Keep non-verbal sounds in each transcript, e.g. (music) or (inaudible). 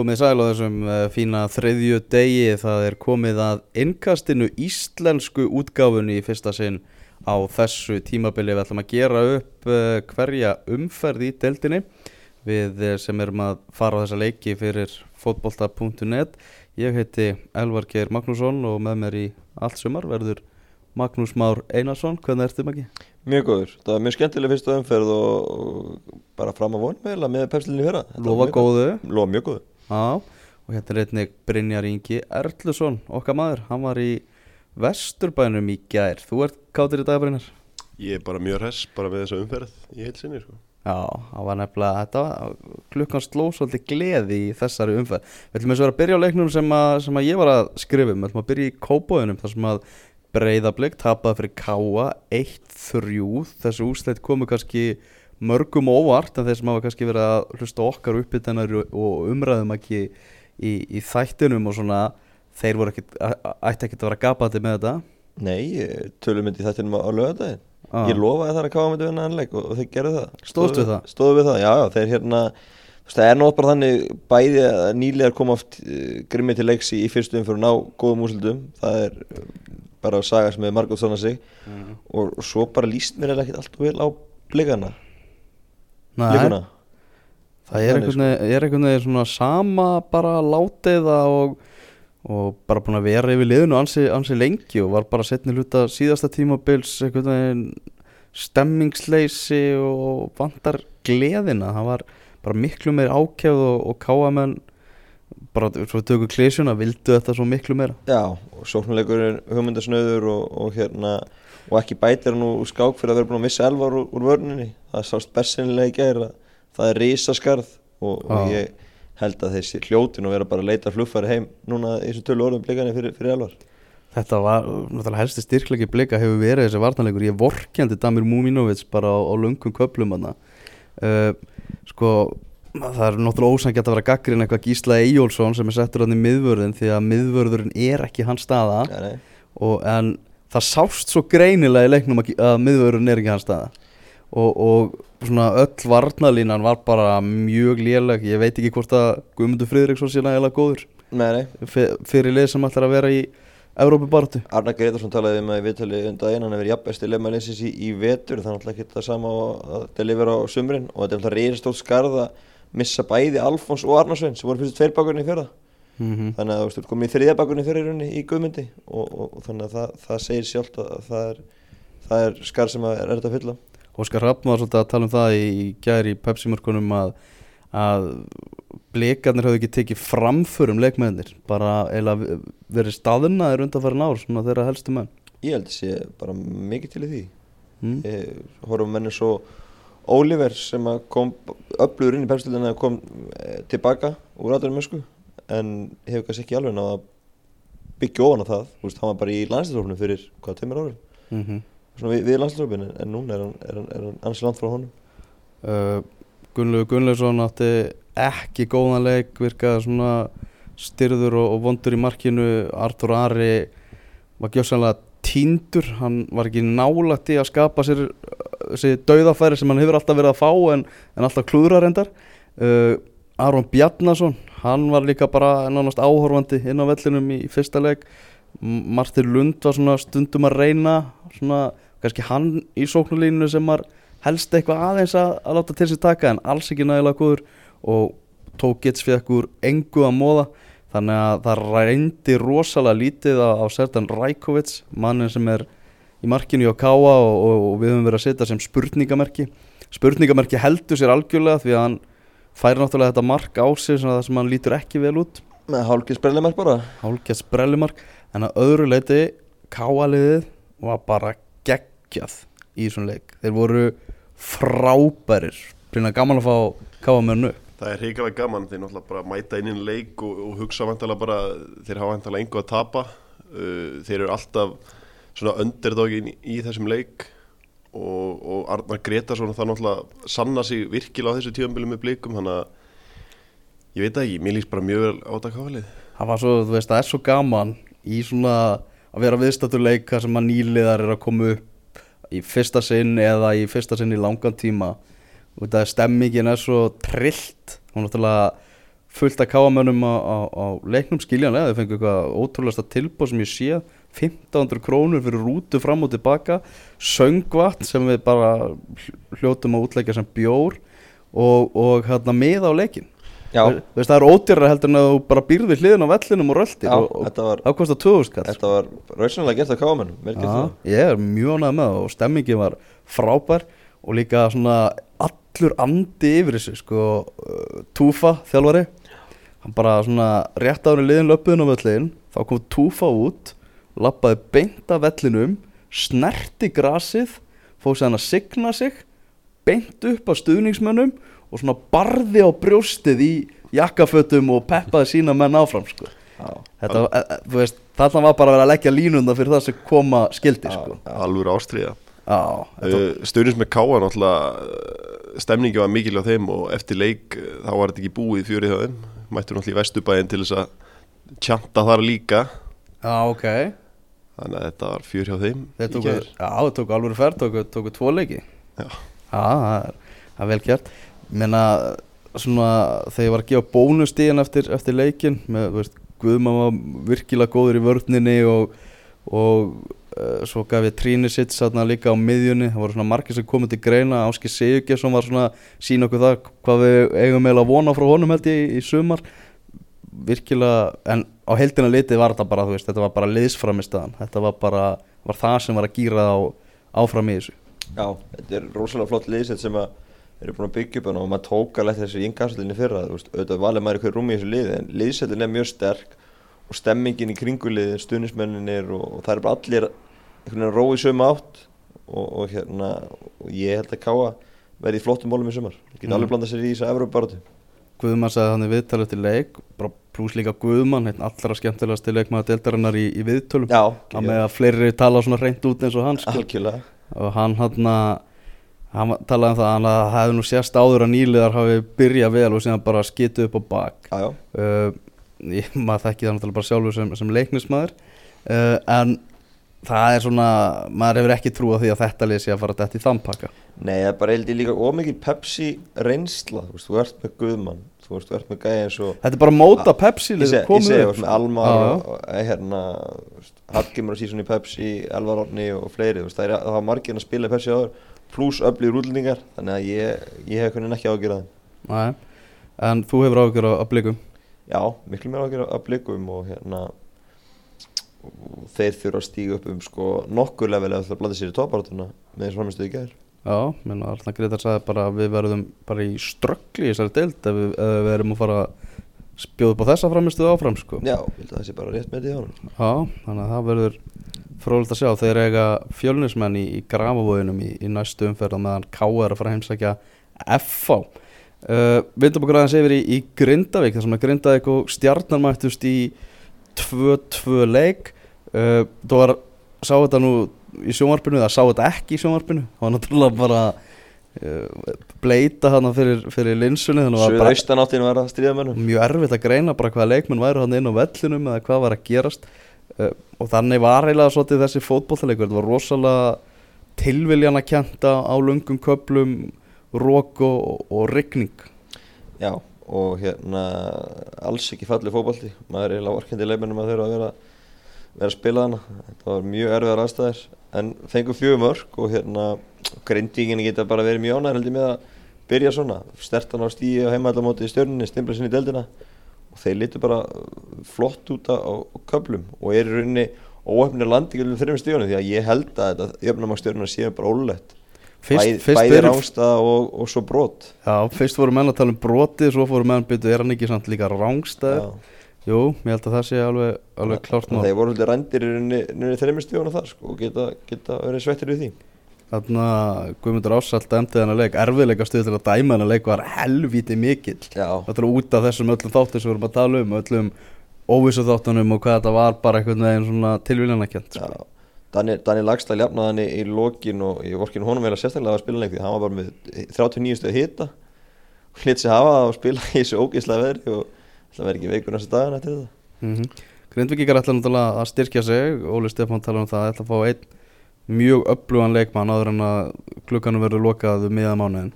Komið sæl á þessum uh, fína þriðju degi, það er komið að innkastinu íslensku útgáfunni í fyrsta sinn á þessu tímabili. Við ætlum að gera upp uh, hverja umferð í deildinni við uh, sem erum að fara á þessa leiki fyrir fotbolta.net. Ég heiti Elvar Geir Magnússon og með mér í allt sumar verður Magnús Már Einarsson. Hvernig ertu Maggi? Mjög góður, það var mjög skemmtileg fyrstu umferð og, bara fram að von með, með pepslinni fyrra Lofa góðu. Lofa mjög góðu Já, og hérna er einnig Brynjar Ingi Erlusson, okkar maður, hann var í Vesturbænum í gær. Þú ert kátir í dag Brynjar? Ég er bara mjög hress bara með þessa umferð í heilsinni sko. Já, það var nefnilega, þetta var, klukkan sló svolítið gleði í þessari umferð. Við ætlum eins og að byrja á leiknum sem að, sem að ég var að skrifa um, við ætlum að byrja í kópóðunum þar sem að breyðablík tapaði fyrir Káa 1-3, þessu úsleitt komu kannski mörgum óvart en þeir sem hafa kannski verið að hlusta okkar uppbyttanar og umræðum ekki í, í þættinum og svona, þeir voru ekkit, ætti ekkit að vera gapandi með þetta. Nei, tölum myndi þetta á lögadaginn Já. Ég lofaði þar að káða myndi vinna annleik og, og þeir gerðu það Stóðstu við það? Stóðu við það, já, já, þeir hérna Það er nátt bara þannig bæði að nýlegar koma oft uh, grimmi til leiks í, í fyrstu umfyrir ná góðum úsildum Það er uh, bara saga sem er margótt svona sig og, og svo bara líst mér eða ekkert allt vel á blikana Nei. Blikuna Það er einhvern veginn, veginn svona sama bara láteiða og, og bara búin að vera yfir liðinu ansi, ansi lengi og var bara setni hluta síðasta tímabils einhvern veginn stemmingsleysi og vantar gleðina, það var bara miklu meir ákjæð og, og káamenn bara svo tökur klísjuna, vildu þetta svo miklu meira. Já, og sóknuleikurinn hugmyndasnöður og, og hérna og ekki bætir hann úr skák fyrir að vera búin að missa elvar úr, úr vörninni. Það sást bersinlega í gæra það er risaskarð og, og Já. ég held að þessi hljótin og vera bara að leita fluffari heim núna í þessu tölu orðum blikani fyrir, fyrir elvar. Þetta var, náttúrulega helsti styrklegi blika hefur verið þessi vartanleikur, ég vorkendi Damir Múminovits bara á, á lungum köplum uh, sko það er náttúrulega ósangjart að vera gaggrin eitthvað Gísla Eyjólfsson sem er settur hann í miðvörðin því að miðvörðurinn er ekki hans staða. Og, en það sást svo greinilega í leiknum að, að miðvörðurinn er ekki hans staða. Og, og svona öll varnalínan var bara mjög léleg, ég veit ekki hvort að Guðmundur Friðriksson sé nægilega góður. Nei, nei. fyr- fyrir lið sem ætlar að vera í Evrópubartu Arna Gretarsson talaði um að við viðtali undan einan að vera jafnbesti leifmælinsins í, í vetur þannig að ekki það sama að delivera á sumrin. Og þetta er alltaf reyndstótt skarð að missa bæði Alfons og Arnarsvein sem voru fyrst tveir bakurinn í fyrra mm -hmm. þannig að þú veist, komið í þriðja bakurinn fyrir runni í Guðmundi og, og, og þannig að það, það segir sjálft að það er, það er skar sem er þetta að fylla Óskar Raffn var svolítið að tala um það í, í gæri í Pepsi-mörkunum að, að blikarnir hafði ekki tekið framförum leikmennir bara verið staðunnaðir undanfærin ár svona þeirra helstu menn ég held að sé bara mikið til í því mm. horfum menni svo Oliver sem kom öflugur inn í pepsildina kom e, tilbaka úr aðdurum mösku en hefur kannski ekki alveg náða byggja ofan á það. Þú veist, hann var bara í landslýsofnum fyrir hvað, tveimur árum? Mm -hmm. svona við, við landslýsofnum en, en núna er hann, hann, hann ansi langt frá honum. Uh, Gunnlegu Gunnlaugsson átti ekki góðan leik virkaði svona styrður og, og vondur í markinu. Artur Ari var gjóðsannlega tíndur, hann var ekki nálægt í að skapa sér þessi dauðafæri sem hann hefur alltaf verið að fá en, en alltaf klúðra reyndar. Uh, Aron Bjarnason hann var líka bara nánast áhorfandi inn á vellinum í fyrsta leik. Martin Lund var svona stundum að reyna svona kannski hann í sóknulínu sem var helst eitthvað aðeins að, að láta til sér taka en alls ekki nægilega góður. Og Tókits fekk úr engu að móða þannig að það reyndi rosalega lítið á, á Sertan Rajkovic mannin sem er í markinu hjá Káa og, og, og við höfum verið að setja sem spurningamerki. Spurningamerki heldur sér algjörlega því að hann fær náttúrulega þetta mark á sig svona það sem hann lítur ekki vel út. Með hálkið sprellimært bara. Hálfgett sprellimark. En að öðru leiti káaliðið var bara geggjað í þessum leik. Þeir voru frábærir. Brynna gaman að fá káa með nú Það er reikalega gaman þeir náttúrulega bara mæta inn í leik og, og hugsa vantalega bara þeir hafa vantalega engu að tapa. Uh, þeir eru alltaf svona underdogin í, í þessum leik og, og Arnar Gretarsson það náttúrulega sanna sig virkilega á þessu tíðanbili með blikum þannig að ég veit ekki, mér líst bara mjög vel á þetta kafalið það var svo, þú veist, það er svo gaman í svona að vera viðstættur leik þar sem að nýliðar er að koma upp í fyrsta sinn eða í fyrsta sinn í langan tíma. Og þetta stemmingin er svo trillt. Hún náttúrulega fullt að káamönnum á, á, á leiknum skiljanlega, þau fengu eitthvað ótrúlega tilbúð sem ég sé 1500 krónur fyrir rútu fram og tilbaka söngvatn sem við bara hljótum að útleika sem bjór og, og hérna miða á leikin veist, það er ódýrara heldur en að þú bara býrði hliðin á vellinum og röltir já og, það kostar 2000 skall. þetta var rauðsannlega gert gert Já, það. ég er mjög ánægð með það og stemmingi var frábær og líka svona allur andi yfir þessu sko, uh, Túfa þjálfari hann bara svona rétt ári liðin löpuðin á völlin þá kom Túfa út lappaði beint af vellinum snerti grasið fóð sér hann að signa sig beint upp á stuðningsmönnum og svona barði á brjóstið í jakkafötum og peppaði sína menn áfram sko. Þetta, e, e, þú veist, þarna var bara að vera að leggja línunda fyrir það sem koma skildi sko. alveg ástriða uh, Stöðnins með Káa náttúrulega uh, stemningi var mikil á þeim og eftir leik uh, þá var þetta ekki búið fjörið á þeim mættu náttúrulega í Vesturbæinn til þess að tjanta þar líka já, ok. Þannig að þetta var fjör hjá þeim Þeir tóku, já, þeir tóku alveg ferð, tóku, tóku tvo leiki. Já. það er, það er vel gert. Menna, svona, þegar ég var að gefa bónustíðan eftir, eftir leikin með, Guðmann var virkilega góður í vörninni og, og uh, svo gaf ég tríni sitt satna líka á miðjunni, það voru svona margir sem komið til greina, Áski Sigurgesson var svona sína okkur það hvað við eigum eiginlega að vona frá honum held ég í, í sumar virkilega, en á heldina litið var þetta bara, þú veist, þetta var bara liðsfram í staðan, þetta var bara, var það sem var að gýra á, áfram í þessu Já, þetta er rosalega flott liðsett sem að eru búin að byggja upp hana og maður tók alveg þessu innkastlinni fyrra, þú veist, auðvitað valið maður í hverju rúmi í þessu liði, en liðsettin er mjög sterk og stemmingin í kringuliði, stuðnismenninir og, og það er bara allir einhvern veginn róið sömu átt og, og hérna, og ég held að Káa verði í flottum mólum í sumar, geta Mhm. alveg blandað sér í þess að Evropabaratu. Guðmann sagði þannig viðtalið til leik bara pluss líka Guðmann, allra skemmtilegast til leikmaður deildarinnar í, í viðtölum. Já, að með að fleiri tala svona reynd út eins og hann sko. algjörlega. og hann hann hann talaði um það að hann að hefði nú sérst áður að nýliðar hafi byrjað vel og síðan bara skitu upp á bak. Já, já, uh, ég, maður þekki það náttúrulega bara sjálfur sem, sem leiknismæður uh, en það er svona maður hefur ekki trú á því að þetta sé að fara þetta í þampaka Nei, það er bara held ég líka ómikið Pepsi reynsla, þú veist, þú ert með Guðmann, þú veist, ert með gæði eins og þetta er bara móta Pepsi Ég segi, ég segi, þú veist. Almar og, og eh, hérna, Hallgrimur og sísón í Pepsi, Elvar Orni og fleiri, þú veist, það er það var margir að spila Pepsi áður, pluss öflýr útlendingar, þannig að ég, ég hef hvernig ekki á að gera það. Nei, en þú hefur áhugjur á, á blikum Já, miklu meira á að að blikum og hérna, og þeir þurfa að stíga upp um sko nokkur level eða það blanda sér í topparátuna með þess framistuði í gær. Já, menn Arna Gretar sagði bara að við verðum bara í ströggli í þessari deild ef við, ef við erum að fara að spjóða upp á þessa framistuðu áfram sko. Já, ég held að það sé bara rétt með því á hann. Já, þannig að það verður frólægt að sjá þeir eiga fjölnismenn í, í grafavóðinum í, í næstu umferð meðan K er að fara að heimsækja FH uh, Vindum okkur aðeins yfir í, í Grindavík þar sem að Grindavík og Stjarnan mættust í 2-2 leik uh, þú var sá þetta nú í sjónvarpinu eða sá þetta ekki í sjónvarpinu. Það var náttúrulega bara uh, bleita hana fyrir, fyrir linsunni að það var að stríða mönnum. mjög erfitt að greina bara hvaða leikmenn væru hann inn á vellinum eða hvað var að gerast. Uh, og þannig var eiginlega svolítið þessi fótbollalegur þetta var rosalega tilviljan að kjanta á lungum köplum rók og, og rigning. Já, og hérna alls ekki fallið fótbolti. Maður er eiginlega orkandi leifmennum að þeirra að vera, vera að spila hana þetta var mjög erfiðar aðstæðir en fengur fjögur mörg og hérna grindíkinni geta bara verið mjög ánæður heldur með að byrja svona. Stertan á stíi og heimaðallamóti í stjörninni stimpla sinni í deildina. Og þeir litur bara flott út á, á köplum og er í rauninni óöfnir landingilum þreim stíðunum því að ég held að þetta jöfnumagstjörnina séu bara ólulegt fyrst, fyrst, bæði rángstað og, og svo brot. Já, fyrst voru menn að tala um brotið svo fóru menn byrju, er hann ekki samt líka rángstæður Já. Jú, ég held að það sé alveg, alveg klárt Þannig mál. að þeir voru svolítið rændir í stíðunum þar sko, og geta, geta verið svettir við því. Þarna Guðmundur Ássalt dæmdi þennan leik. Erfiðleika stuð til að dæma þennan leik var helvíti mikill. Það er út af þessum öllum þáttum sem við erum að tala um öllum óvissu þáttunum og hvað þetta var bara einhvern veginn svona tilvíljanakjönt já. Daniel, Lagstall jafnaði hann í, lokin og ég vorkin honum vel að sérstaklega að spila leik því hann var bara með 39 stöð það það verði ekki veikur næsta daginn eftir þetta. Mm -hmm. Grindvíkikar ætla náttúrulega að styrkja sig. Óli Stefán tala um það að ætla að fá einn mjög upplugan leikmann áður en að klukkanum verður lokað um miða mánuðin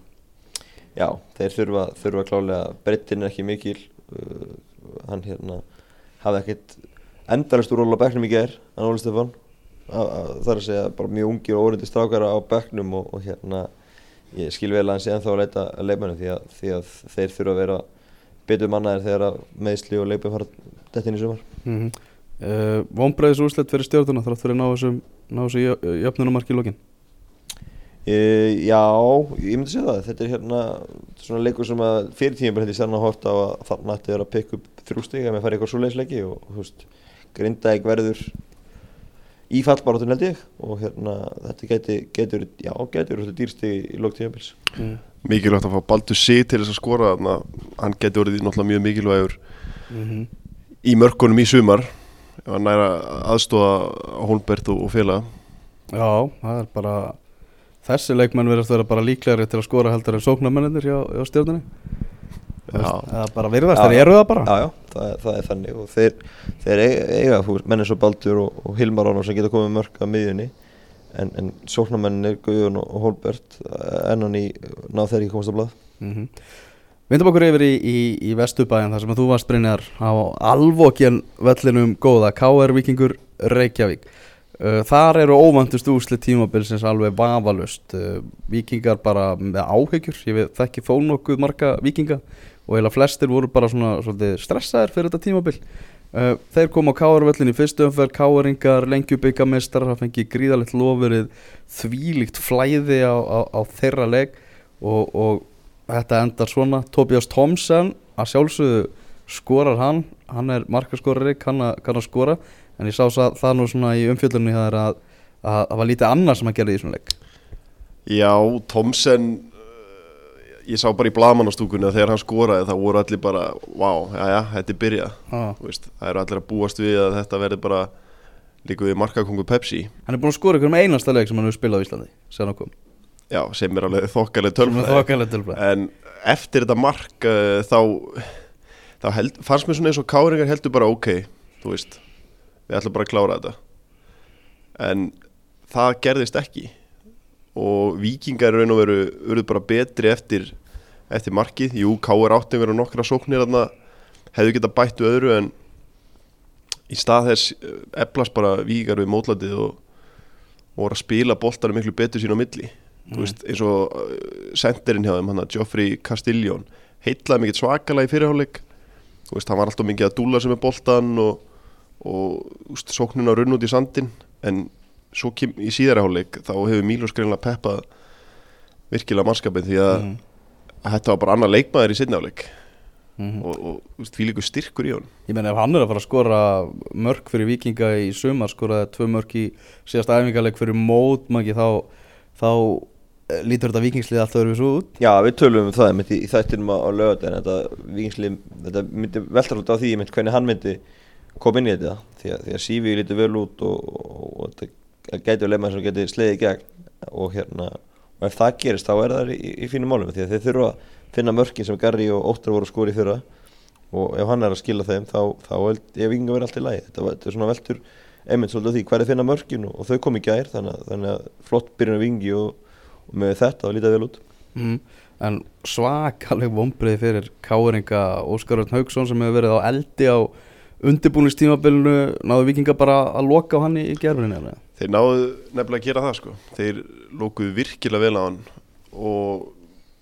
Já, þeir þurfa, þurfa klálega breyttin er ekki mikil uh, hann hérna hafði ekkert endalist úr ról á bekknum í ger hann Óli Stefán. Að- að- það er að segja bara mjög ungir og óreindi strákara á bekknum og, og hérna ég skil vel að hann sé ennþá að leita að leikmennum því, því að þeir þurfa að vera betur mannaðir þegar að meðsli og leikmenn fara þetta inn í sumar. Mm -hmm. uh, Vombriðis úrslit fyrir stjórnuna þrátt fyrir að ná þessum ná þessu jöfnunumarki í lokin? E, Já, ég myndi segja það. Þetta er hérna svona leikur sem að fyrir tíma bara hætti sann að horta á að þarna ætti að vera að pikka upp þrjú stig ef maður fari eitthvað svoleiðisleiki og þú veist, Grindavík verður í fallbaráttun held ég. Og hérna þetta getur, já, getur dýrsti í lók tímabils mm. Mikilvægt að fá Baldur sig til þess að skora þannig að hann getur orðið náttúrulega mjög mikilvægur Mm -hmm. í mörkunum í sumar ef hann næra aðstóða Holmbert og, félaga Já, það er bara þessi leikmenn verðast vera bara líklegri til að skora heldur en sóknarmennir hjá, hjá stjórnunni Já. Það er bara virðast, þeir eru það bara. Já, já, það, er- það er þannig. Og þeir, þeir eiga, eiga þú veist, menn eins og Baldur og, og Hilmar sem geta komið mörk að miðjunni en, en sóknarmennir Guðjón og, Holbert ennan í ná þeir ekki komast á blað. Mm Vindum okkur yfir í, í, í Vesturbæjan þar sem að þú varst Brynjar á alvokjan vellinum góða KR Víkingur Reykjavík. Þar eru óvandust úsli tímabilsins alveg vafalust Víkingar bara með áhyggjur. Ég veit þekki þó nokkuð marga Víkinga og heila flestir voru bara svona svolítið stressaðir fyrir þetta tímabil uh, Þeir kom á KR vellin í fyrstu umferð KR-ingar, lengjubikameistar það fengi gríðalegt lofurið þvílíkt flæði á, á, á þeirra leik og, og þetta endar svona. Tobias Thompson að sjálfsögðu skorar hann. Hann er markaskorari, kann, að- skora. En ég sá það, nú svona í umfjöldunni að að það var lítið annað sem að gera í þessum leik. Já, Thomsen ég sá bara í blaðmannastúkunni að þegar hann skoraði þá voru allir bara vá, já já, þetta er byrjað. Það eru allir að búast við að þetta verði bara líka við markakongu Pepsi. Hann er búin að skora ykkur um einasta leik sem hann hefur spilað á Íslandi sem hann kom, já, sem er alveg þokkalegt tilbæð en eftir þetta mark uh, þá, þá held, fannst mér svona eins og káringar heldur bara ok þú veist, við ætlum bara að klára þetta. En það gerðist ekki og vikingar raun og veru urðu bara betri eftir, eftir markið. Jú, káir átti einhverja nokkra sóknir þarna. Hefðu geta bættu öðru en í stað þess eh, eflast bara vikingar við mótlandið og, og voru að spila boltanum miklu betur sín á milli. Þú veist, eins og uh, senderinn hjá þeim, hann að Geoffrey Castillon heitlaði mikið svakalega í fyrirháleik veist, hann var alltaf mikið að dúla sem er boltan og, og úst, sóknun á runn út í sandin en svo kem, í síðara háleik þá hefur Mílos greinlega peppað virkilega mannskapin því að, að þetta var bara annar leikmaður í sinni háleik Mhm. og, og því líka styrkur í hann ég menn ef hann er að fara að skora mörg fyrir Víkinga í sumar skoraði tvö mörg í síðast æfingarleik fyrir mótmæki þá, þá eh, lítur þetta Víkingslið allt öðru svo út. Já, við tölum um það einmitt í, þættinum á, lögadaginn þetta, vikingslið, þetta myndi velta út á því einmitt, hvernig hann myndi koma inn í þetta því að, því að Sívi lítið vel út og, og, og þetta gæti að lemma sem geti sleiði í gegn. Og hérna og ef það gerist þá er það í, í fínum málum því að þeir þurfa að finna mörkin sem Garri og Óttar voru í fyrra. Og ef hann er að skila þeim þá, þá að vikinga verið allt í lagi. Þetta, þetta er svona veltur einmitt svolítið því hver er að finna mörkin og, og þau kom í gær þannig, að- þannig að flott byrjun af vingi og, og með þetta þá lítið vel út. Mm. en svakaleg vombriði fyrir Káringa Óskar Örn Haugsson sem hefur verið á eldi á undirbúinistímabilinu náðu Víkinga bara að loka á hann í, eða? Þeir náðu nefnilega að gera það sko Þeir lókuðu virkilega vel á hann og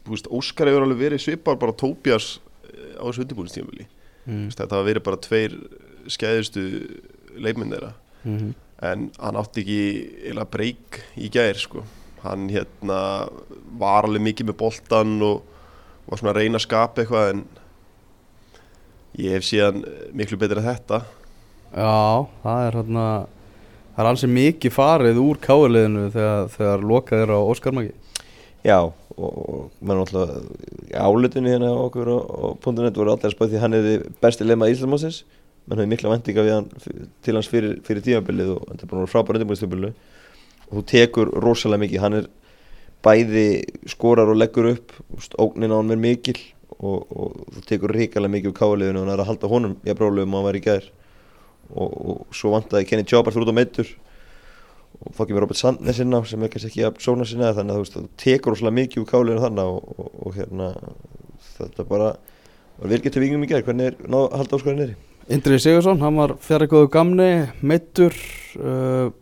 veist, Óskar hefur alveg verið svipar bara Tóbias eh, á þessu undirbúinistímabili mm. Þetta hafa verið bara tveir skæðustu leikminn þeirra mm -hmm. en hann átti ekki eila breyk í gær sko hann hérna var alveg mikið með boltan og var svona að reyna að skapa eitthvað en ég hef síðan miklu betur en þetta. Já, það er hérna það er alls mikið farið úr káliðinu þegar, þegar lokað er á Óskar Magi Já, og, og maður náttúrulega álutinu hérna okkur og, punktunett voru allir að spá því að hann er besti leima Íslamásins mann hefði mikla vendinga við hann til hans fyrir, fyrir tímabilið og þetta er að vera frábæra undirbúinstjómabilið og þú tekur rosalega mikið, hann er bæði skorar og leggur upp ógnin á hann er mikil og, og þú tekur ríkalega mikið úr káliðinu og hann er að halda honum í að bróluðum að hann var í gær og, og svo vantaði Kenny Chopper fyrir út á meittur og þá kemur Robert Sandnes inn á sem er kannski ekki að sóna sinna þannig að þú tekur rosalega mikið úr káliðinu þannig og, og, og hérna þetta bara var vel getur vingum í gerð, hvernig er ná halda áskorinn nýri? Indri Sigursson, hann var fjari góðu gamni, meittur uh,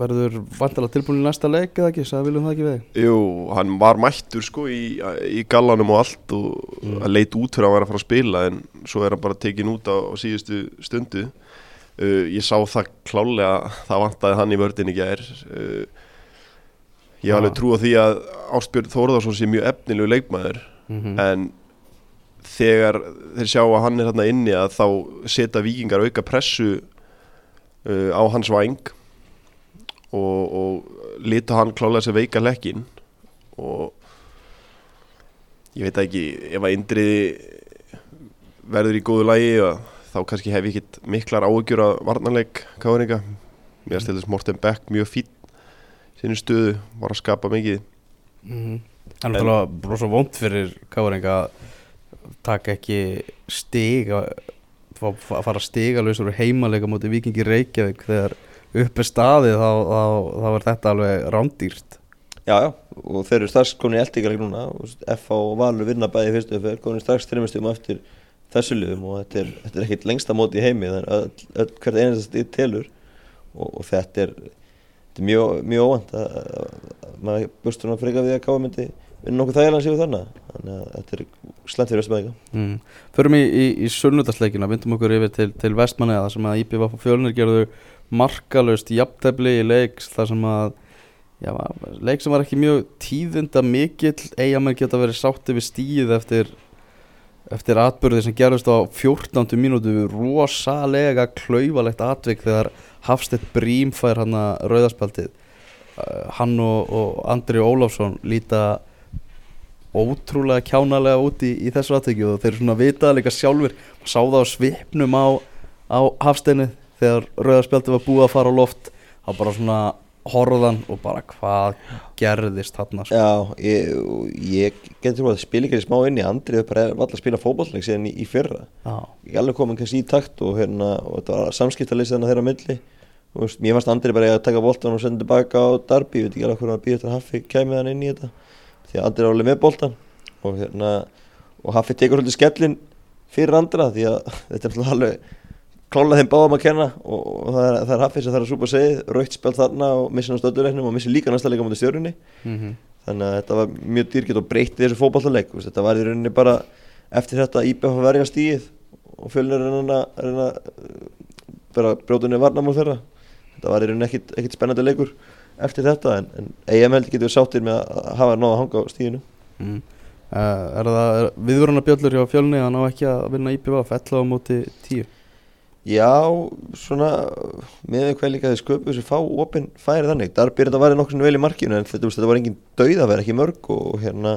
verður vantilega tilbúin í næsta leik eða ekki, sagði viljum það ekki við Jú, hann var mættur sko í, í gallanum og allt og Mm. mm. leit út fyrir að var að fara að spila en svo er hann bara tekin út á, á síðustu stundu. Uh, ég sá það klálega það vantaði hann í vördin í gær. Uh, ég hef alveg trú á því að Ástbjörn Þórðarsson sé mjög efnilegu leikmaður mm en þegar þeir sjá að hann er hérna inni að þá setja vikingar auka pressu uh, á hans væng og, og lita hann klálega sér veika lekkin og ég veit ekki ef að Indriði verður í góðu lægi þá kannski hef ég ekkit miklar áhugjur að varnarleik káringa mér stilðist Morten Beck mjög fín sinni stöðu, var að skapa mikið -hmm. Hann er náttúrulega rosa vond fyrir Káring að taka ekki stig að fara stiga lausur heimaleika mútið Vikingi Reykjavík þegar upp er staðið þá, þá, þá er þetta alveg rándýrt Já, já, og þeir eru strax komin í eldingarleik núna og F og Valur vinna bæði í fyrstu fyrir, komin strax þreymestum eftir þessu liðum og þetta er, þetta er ekkit lengsta móti í heimi þannig að hvert einasta stíð telur og, og þetta er, þetta er mjög, mjög óvænt að, að, að maður bustur hann freka við að káða myndi vinna nokkuð þægilega sér þannig þannig að þetta er slæmt fyrir Östubæðinga mm. Förum í, í, í sunnudagsleikina, vindum okkur yfir til, til vestmanni þar sem að IPVF og fjölnir gerðu markalust jafntefli í leik þar sem að já, leik sem var ekki mjög tíðunda mikill. Eigamenn geta verið sátti við stíð eftir eftir atbyrði sem gerðist á 14. mínútu. Rosalega klaufalegt atvik þegar Hafstedt Brím fær hann að rauðaspjaldið. Uh, hann og, og Andri Ólafsson líta ótrúlega kjánalega út í, í þessu aðtökju og þeir svona vitaða líka sjálfur sá það á svipnum á, á hafsteinu þegar rauðarspjaldi var búið að fara á loft þá bara svona horfðan og bara hvað gerðist þarna? Sko. Já, ég, ég getur trú að spila ekki smá inn í Andri þau bara var alltaf að spila fótballleik síðan í, í fyrra. Já, ég alveg komin kannski í takt og, hérna, og þetta var samskiptaleysi þannig þeirra á milli. Og veist, mér fannst Andri bara að taka boltan og senda tilbaka á Darby, ég veit ekki alveg hvernig að eftir að Haffi kæmi hann inn í þetta því að Andri er alveg með boltan og, hérna, og Haffi tekur svolítið skellin fyrir Andra því að (laughs) þetta er alveg klála þeim báðum að kenna og, og það, er, það er Haffi sem þarf að súpa segið, raukt spjald þarna og missa hann á stöðuleiknum og missi líka næsta leika mútið stjórnunni mm þannig að þetta var mjög dýrkitt og breytti þessu fótballaleik veist, þetta var í rauninni bara eftir þetta IBF að verja stíð og fjölnir er reyna að að, uh, bara brjóðunni varnamál þeirra. Þetta var í rauninni ekkit, ekkit spennandi leikur eftir þetta en, en EM held getur við sáttir með að að hafa náða að hanga á stíðinu mm. uh, Er það er, viðvöruna bjöllur hjá fjölni að ná ekki að vinna IPVF 11 á móti 10 Já, svona með hvað líka þið sköpu þessi fá opinn færi þannig, þar byrði þetta vera nokkur vel í markinu en þetta, þetta var engin dauð að vera ekki mörg og hérna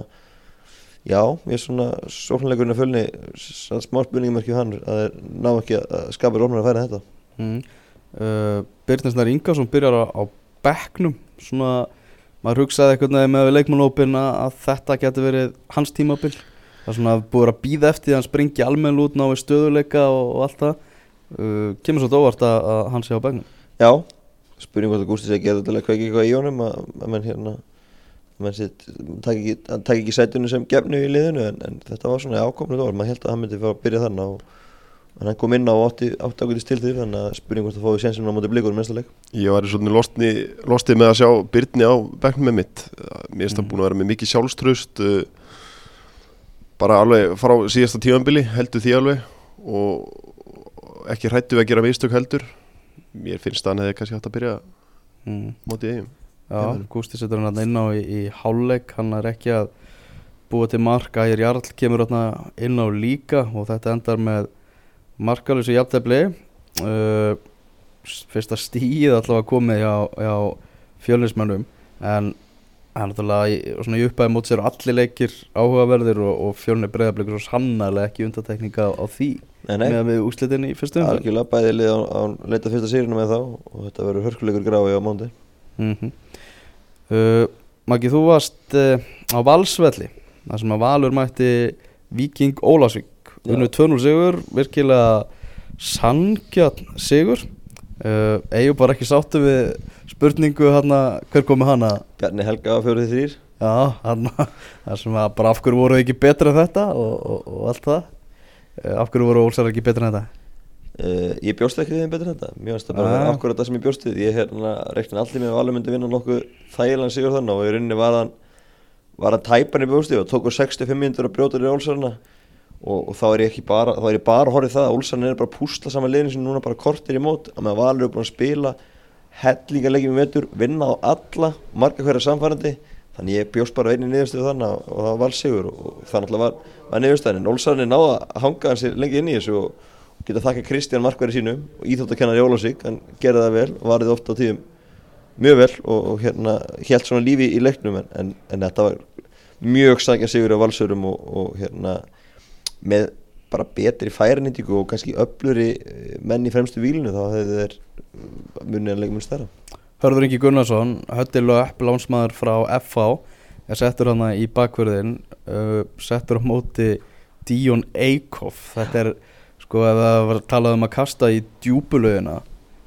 já, ég er svona sóknleikurinn að fjölni smá spurningumörkju hann að þeir ná ekki að skapa rónur að færa þetta. Mm. uh, Birninsnær Ingarsson byrjar á, á bekknum. Svona, maður hugsaði eitthvað með leikmannópin að, þetta getur verið hans tímabil. Það er svona búið að býða eftir að hann springi almenn út ná í stöðuleika og, og allt það uh, kemur svo óvart að, að hann sé á bekknum. Já, spurning hvort að Gústi sé að gera þetta til að kveiki eitthvað í honum að, að menn hérna að menn sitt, takk ekki, ekki sætunni sem gefnu í liðinu en, en þetta var svona ákomnið orð, maður held að hann myndi fara að byrja þannig og en hann kom inn á 8 ákvæmdist til því þannig að spurning hvort að fáið sénsinn á móti blikur næsta leik. Ég var svona lostið með að sjá Byrni á bekknum með mitt. Mér finnst það Mhm. búin að vera með mikið sjálfströst uh, Bara alveg frá síðasta tímanbili heldur því alveg. Og ekki hrættu við að gera mistök heldur. Mér finnst að hann hefði kannski hægt að byrja mm. mótið eigum Já. Gústi setur hann inn á í, í hálfleik, hann er ekki að búa til mark, Ægir Jarl kemur þarna inn á líka og þetta endar með markalösu jafntefli. Uh, fyrsta stíð allavega komið hjá, hjá fjölinsmennum en hann náttúrulega í, svona í uppæði mót sér allir leikir áhugaverðir og, og fjölni breyðablikur svo sannarlega ekki undatekninga á, á því Nei, nei, með úrslitin í fyrstu umferð. Algjörlega bæði lið á, á leita fyrsta sérinu með þá og þetta verður hörkuleikur grái á mándi mm uh, Maggi, þú varst uh, á Valsvelli þar sem að Valur mætti Viking Ólásvík unnu 2-0 sigur, virkilega sangjörn sigur uh, eigum bara ekki sáttu við spurningu hana, hver komi hana? Bjarni Helga á fjórið þrýr já, hana, (laughs) þar sem að bara af hverju voru ekki betra en þetta og, og, og allt það? Uh, af hverju voru Ólsar ekki betur en þetta? Uh, ég bjóst ekki þeim betur en þetta. Finnst það bara ah. akkurat það sem ég bjóst við. Ég hérna reikna allir með að Valur myndi vinna nokkuð þægilegan sigur þannig og í rauninni var hann var hann tæpan í bjósti og tók úr 65 minnur að brjóta í Ólsarna og, og þá er ég ekki bara þá er ég bara í það að Ólsarna er bara að púsla saman liðin sem núna bara kortir í mót. Að með Valur er búin að spila hellinga leikjum í vetur, vinna á alla marga hverja samfærandi þannig ég bjóst bara einu niðurstöðu þannig og, það var valsigur og, það náttúrulega var, var niðurstöðin Ólsarni náða að hanga hans lengi inn í þessu og geta þakka Kristján Markværi sínum og íþjóttakennar Jólasík, hann gerði það vel varðið ofta á tíðum mjög vel og, og hérna helt svona lífi í leiknum. En, en, en þetta var mjög sækja sigur á valsurum og, og hérna með bara betri færinýtingu og kannski öfluri eh, menn í fremstu vílinu þá hefði þeir munið að leikum mun stærra. Hörður Ingi Gunnarsson, Hötti Löpp, lánsmaður frá FH er settur hana í bakverðin uh, settur á móti Díon Eikhoff. Þetta er, sko, ef það var talað um að kasta í djúbulögina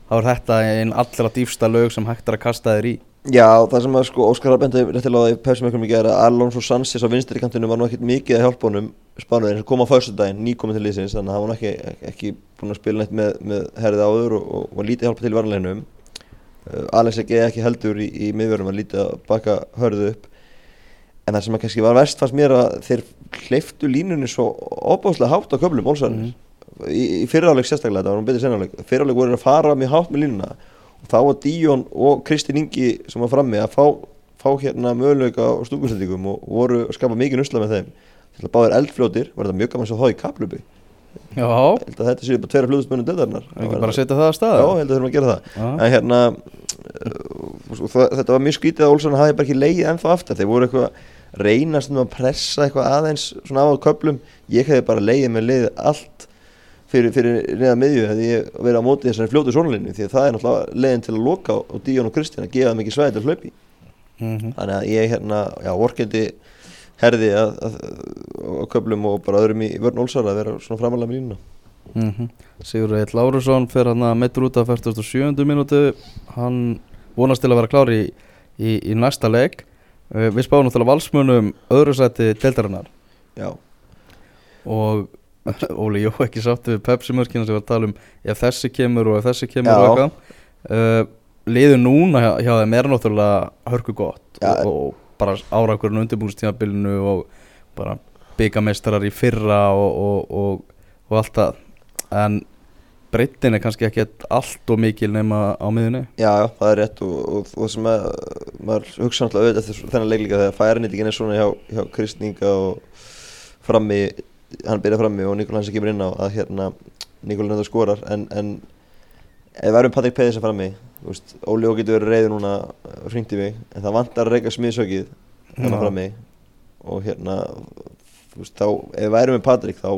þá er þetta einn allra dýfsta lög sem hægt er að kasta þér í Já, það sem að sko Óskar Arbendi réttilega í pepsimökkum í gera Alonso Sanchez á vinstri kantinu var nú ekkert mikið að hjálpa honum Spánuðin sem kom á föstudaginn, nýkominn til liðsins þannig að hann var ekki, ekki búin að spila neitt með, með herðið áður og, og, og lítið hjálpa til varleginum uh, Alex ekki, ekki heldur í, í miðvörðum að lítið að baka hörðu upp. En það sem að kannski var verst fannst mér að þeir hleyftu línunni svo opáslega hátt á köflum Olsarnir í, í fyriráleik sérstaklega, þetta var nú betið sennáleik fyriráleik voru að fara mjög hátt með línuna og þá var Díón og Kristinn Ingi sem var frammi að fá, fá hérna möguleika á stúkusendingum og voru að skapa mikið nusla með þeim. Til að báðir eldfljótir, var þetta mjög gaman svo þá í kaplubi Já, þetta séu bara tveira fljóðusmönnum deildarinnar ekki bara að setja það að Já, staða held að þurfum að gera það. Já. en hérna uh, það, þetta var mjög skítið að Olsson hafi bara ekki leið ennþá aftur þeir voru eitthvað að reyna stundum að pressa eitthvað aðeins svona á köplum ég hefði bara leiðið með leið allt fyrir, fyrir neða miðju hefði ég verið á móti þessari fljótu sónulinu því að það er náttúrulega leiðin til að loka á, Díón og Kristján að gefa ekki svæði til að hlaupi Mhm. þannig að ég hérna, já, vorkendi herði að, að, á köplum og bara öðrum í vörn Olsar að vera svona framalega með línuna Mm -hmm. Sigur Eitt Lárusson fer hann að meittur út af 47. minútu hann vonast til að vera klár í, í, í næsta leik uh, við spáum náttúrulega valsmunum öðru sæti deildarinnar Já, og (laughs) Óli Jó ekki sátti við Pepsi-mörkina sem var að tala um ef þessi kemur og ef þessi kemur Já. og eitthvað uh, liður núna hjá, hjá þeim er náttúrulega hörku gott Já. og, og bara árakurinn undirbúrstímabilinu og bara byggamestrar í fyrra og, og, og, og allt það en breytin er kannski ekki allt og mikil nema á miðunni Já, já, það er rétt og, og, og sem að maður hugsa náttúrulega auðvitað eftir þennan leik líka þegar færinýtingin er svona hjá, hjá Kristninga og frammi, hann byrja frammi og Nikol Hansen kemur inn á að hérna Nikol Hansen skorar en, en ef við erum Patrik Pedersen frammi þú veist, Óli og getur verið reyður núna hringti mig, en það vantar að reyka smiðsökið hérna Já. frammi. Og hérna veist, þá, ef við erum með Patrik þá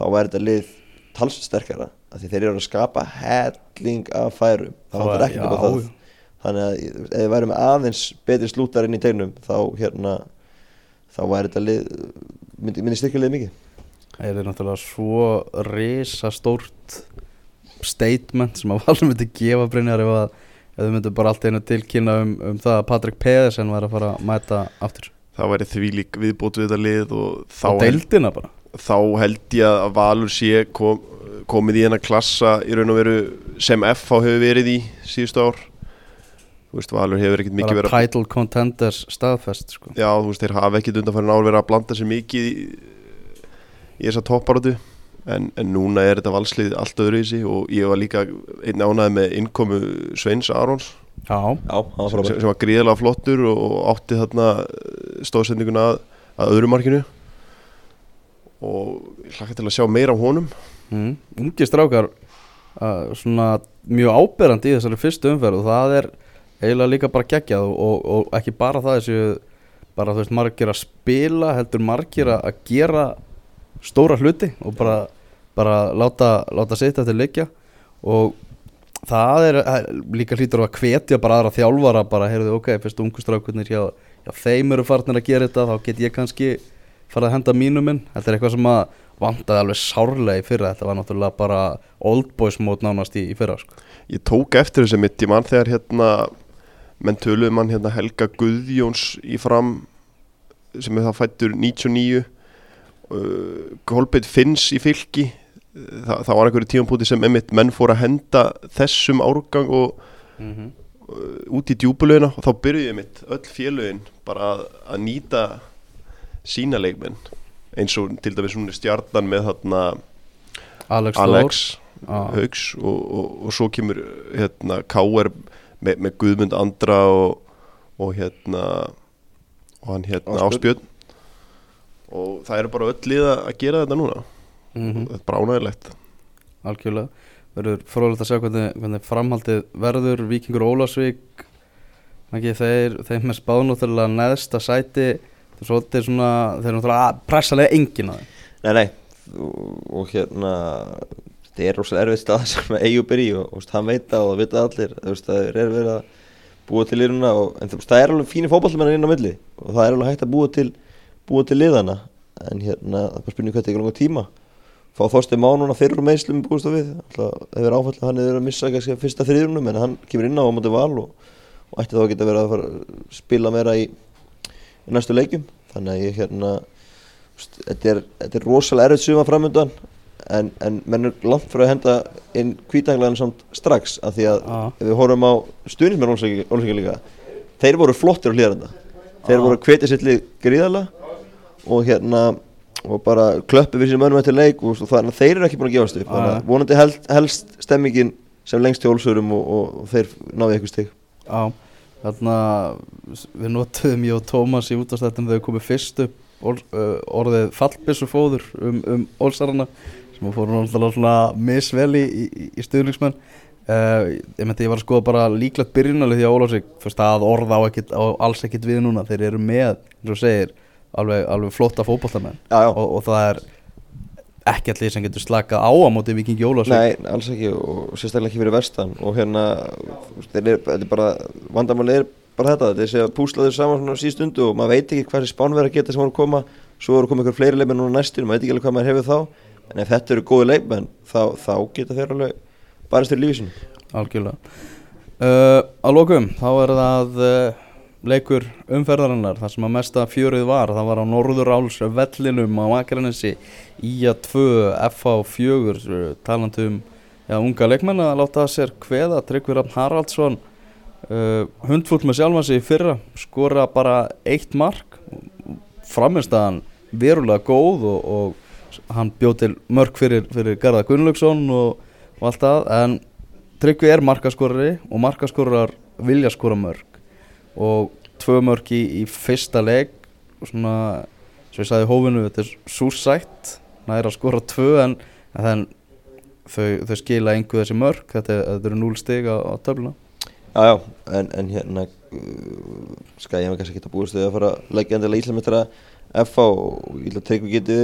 þá væri þetta lið talsveit sterkara af því þeir eru að skapa helling af færum. Það vantar ekki upp á það. þannig að ef við værum með aðeins betri slútar inn í tegnum þá hérna þá væri þetta lið myndi, myndi styrkja lið mikið? Það er náttúrulega svo risa stórt statement sem að (laughs) valum myndi gefa Brynjar ef, þau myndu bara allt einu tilkynna um, um það að Patrik Pedersen var að fara að mæta aftur? Það væri þvílík viðbót við þetta lið og þá, og deildina bara? þá held ég að Valur sé kom, komið í hennar klassa í raun og veru sem FH hefur verið í síðustu ár þú veist Valur hefur ekkert mikið verið að title contenders staðfest sko. já þú veist þeir hafa ekkert undanfærin ár verið að blanda sér mikið í, í þessa topparótu en, en núna er þetta valslið allt öðru í sig og ég var líka einn ánæði með innkomu Sveins Arons. Já, Já, hann var sem, frábær. Sem var gríðalega flottur og, og átti þarna stóðsendinguna að, að öðru markinu. Og ég hlakka til að sjá meira á honum. Mm. ungi strákar uh, svona mjög áberandi í þessari fyrstu umferð og það er eiginlega líka bara geggjað og, og, ekki bara það þessu bara þú veist margir að spila heldur margir að gera stóra hluti og bara, bara láta, láta sitt eftir leikja og það er líka hlýtur að hvetja bara aðra þjálfara bara heyrðu ok, fyrst ungu strákurnir hjá, hjá þeim eru farnir að gera þetta þá get ég kannski farið að henda mínum minn þetta er eitthvað sem að vandaði alveg sárlega í fyrra þetta var náttúrulega bara old boys mót nánast í, í fyrra sko. ég tók eftir þessi mitt í mann þegar hérna menn töluðu mann hérna Helga Guðjóns í fram sem er það fættur 99 uh, Kolbeitt Finns í fylki Þa, það var einhverju tímampúti sem einmitt menn fór að henda þessum árgang og mm -hmm. út í djúbulögina og þá byrjuði mitt öll félögin bara að, að nýta sína leikmenn eins og til dæmis svona stjarnan með þarna Alex, Alex. Haugs og, og, og svo kemur hérna K.R. með, með Guðmund Andra og, og hérna og hann hérna. Áspjörn og það eru bara öll liða að gera þetta núna. Mm þetta er bara ánægilegt algjörlega. Verður fróðilegt að sjá hvernig, hvernig framhaldið verður. Víkingur Ólafsvík ekki þeir, þeir með spáðnúttulega neðsta sæti. Þeir svolítið svona þeir eru náttúrulega pressalega engin að þeim. Nei, nei, og, og hérna þetta er rosalega erfið stað sem Eyjúb er í og, og hann veit það og það vita allir þú veist, það er verið að búa til liðuna en það er alveg fínir fótballmennar inn á milli og það er alveg hægt að búa til búa til liðana. En hérna, það er bara spurning hvað þetta er langar tíma. Fá Þorstein Má núna fyrir meðslum búist á við? Það er áfall að hann er að missa kannski að fyrsta þriðunum en hann kemur inn á á móti val og, og ætti þá að geta verið að að spila meira í, í næstu leikjum. Þannig að ég hérna þetta er, er rosalega erfitt suma framöndan en, en menn er langt frá að henda inn kvítanglæðan samt strax af því að Já. ef við horfum á stuðnismenn Ólsvíkja líka þeir voru flottir á hlýðarenda. Þeir Já. voru hvetja sitt lið gríðarlega og hérna og bara klöppu við sínum önum eftir leik og, þannig að þeir eru ekki búin að gefast upp. Að vonandi helst, helst stemmingin sem lengst til Ólsvörum og, og, og þeir náðu eitthvað stig. Já, þarna við notuðum ég og Tómas í útastættum þegar við komum fyrst upp uh, orðið fallbissufóður um, um Ólsarana sem fórum náttúrulega svona misvel í, í, í stuðningsmenn. Uh, ég meinti ég var að skoða bara líklegt byrjunalið því að Ólafsvík fyrst að orða á, ekkit, á alls ekkit við núna. Þeir eru með, eins og segir alveg, alveg flotta já. og, og það er ekki allir sem getur slakað á á móti Vikingi Ólafsvík. Nei, alls ekki og sérstaklega ekki fyrir vestan. Og hérna, þeir eru, er bara, vandamáli er bara þetta, þetta er sé að púsla þau saman svona á síðstundu og maður veit ekki hvað þessi spánverð geta sem voru að koma, svo voru að koma ykkur fleiri leikmenn núna næstur, maður veit ekki alveg hvað maður hefur þá, en ef þetta eru góði leikmenn, þá, þá geta þeir alveg barist fyrir lífið sinu. Algjörlega. Uh, Að lokum, þá er það uh, leikur umferðarinnar þar sem að mesta fjörið var. Það var á Norðuráls vellinum á Akranesi IA 2 FH 4 uh, talandum ja, unga leikmenn að láta sér kveða. Tryggvi Raffn Haraldsson uh, hundfúll með sjálfan sig í fyrra skora bara eitt mark. Framistæðan verulega góð og, og hann bjóð til mörg fyrir, fyrir Garðar Gunnlaugsson og, og allt það en Tryggvi er markaskorari og markaskorar vilja skora mörg og tvö mörg í, í fyrsta leik og svona, svo ég sagði í hófinu þetta er súsætt næra að skora tvö en, en þau, þau skila einhver þessi mörg þetta, er- þetta eru núl stig á, á töfluna. Já, já, en, en hérna, skal ég hef kannski ekki að búist við að fara að leggja endilega Íslandsmetra FH og ég ætla að tryggja geti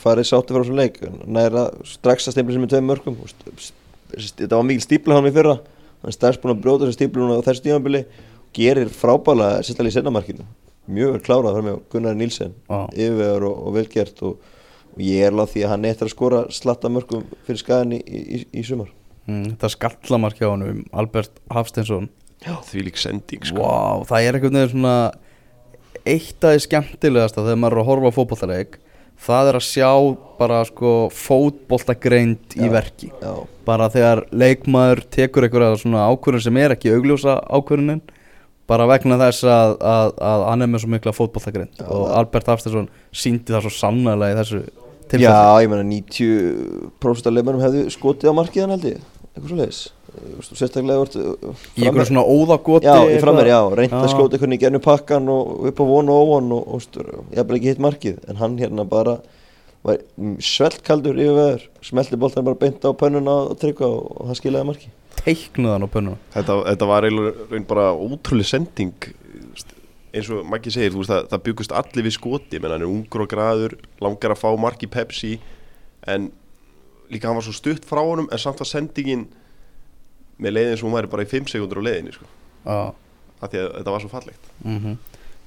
farið sátti frá þessum leik, næra strax að steimla sem með tveim mörgum, þetta var mikil stípla hann í fyrra, hann er strax búin að brjóta þessi stípla núna á þessu tímanbili gerir frábæla sérstaklega í sennamarkinu mjög vel klárað þar með Gunnar Nílsen Já. yfirvegar og, og velgert og, og ég er láð því að hann eftir að skora slatta mörgum fyrir skagan í, í, í, í sumar. Mm, þetta skallamark hjá hann um Albert Hafsteinsson. Því lík sending sko. Vá, það er einhvern veginn svona eitt af því skemmtilegasta þegar maður er að horfa á fótbollaleik það er að sjá bara sko fótbollagreind í Já. verki. Já, bara þegar leikmaður tekur einhverja svona ákvörðun sem er ekki augljósa ákvörðunin bara vegna þess að, að, að hann er með svo mikla fótbollagreind Já, og Albert Hafsteinsson síndi það svo sannlega í þessu Já, tilfelli ég meina 90% af leifmennum hefðu skotið á markið hann held ég. Eitthvað svo leiðis sérstaklega vart í einhverju svona óðagoti Já, í frammer, já, reynd að Já. skjóta einhvern í gernu pakkan og upp á von og óvon og, og st- ég hef bara ekki hitt markið. En hann hérna bara var sveldkaldur yfir veður smelti boltan bara beint á pönnuna og tryggva og, og það skilaði marki. Teiknuð hann á pönnuna. Þetta, þetta var raun bara ótrúlega sending eins og Maggi segir, þú veist, það, það byggust allir við skoti. Menn hann er ungur og graður, langar að fá mark í Pepsi en líka hann var svo stutt frá honum en samt var sendingin með leiðin sem hún væri bara í 5 sekundur á leiðinni sko, af því að þetta var svo fallegt. Mm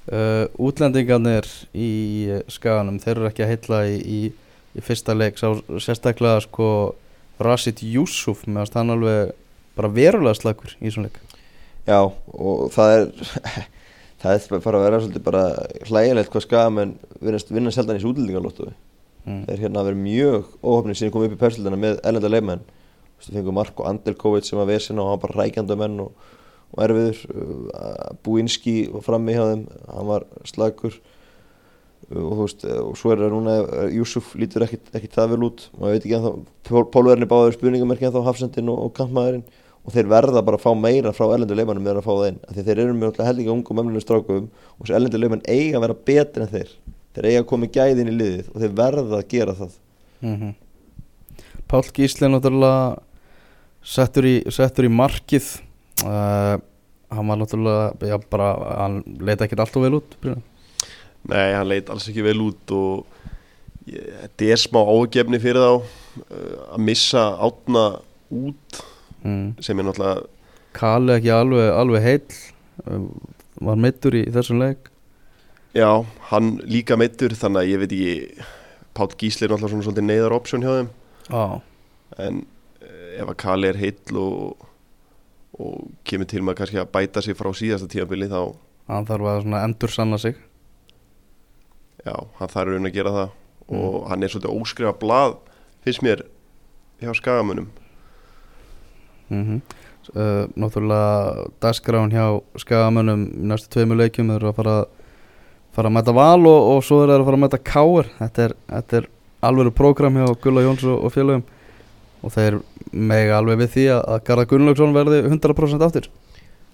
uh, Útlendingarnir í uh, skaganum þeir eru ekki að heilla í, í, í fyrsta leik. Sá sérstaklega sko Rashid Yusuf meðan hann alveg bara verulega slagur í svona leik. Já, og það er (laughs) það er bara að vera svolítið bara hlægilegt hvað skam en vinna, seldan í útlendingalóttu Mm. þeir hérna verið mjög óhafnir síðan komið upp í persildina með ellenda leikmenn Þú veist, þeir fengu Marko Andelkovic sem var vesina og hann var bara rækjandi menn og, og erfiður. Uh, Búinski var frammi hjá þeim hann var slagur uh, og þú veist, uh, og svo er það núna Júsuf lítur ekkit það vel út. Maður veit ekki ennþá, Pólverðin er báður spurningamerki ennþá hafsendin og, og kampmaðurinn. Og þeir verða bara að fá meira frá ellendu leikmannum með að fá það inn, af því þeir eru með hellinga ungum ömlunum strákum og þessi ellendu leikmann eiga að vera betri en þeir. Þeir eiga að koma í gæðin í liðið og þeir verða að gera það. Mm Pál Gísli náttúrulega settur í, settur í markið uh, hann var náttúrulega já, bara, hann leita ekkert alltaf vel út Brynjar. Nei, hann leit alls ekki vel út og þetta er smá ágefni fyrir þá uh, að missa átna út mm. sem er náttúrulega Kali ekki alveg, alveg heill uh, var mittur í þessum leik Já, hann líka meittur þannig að ég veit ekki Páll Gísli er náttúrulega svona svolítið neyðar option hjá þeim Já, en ef að Kali er heill og, og kemur til með kannski að bæta sig frá síðasta tímabili þá, hann þarf að endur sanna sig. Já, hann þarf raun að gera það. Og hann er svolítið óskrifa blað finnst mér hjá skagamunum mm uh, Náttúrulega dagskráin hjá skagamönnum í næstu tveimu leikjum þeir eru að fara, fara að mæta val og, og svo er þeir að fara að mæta káir þetta er, þetta er alveg prógram hjá Gulla Jóns og, og félögum og þeir mega alveg við því að, að Garðar Gunnlaugsson verði 100% aftur.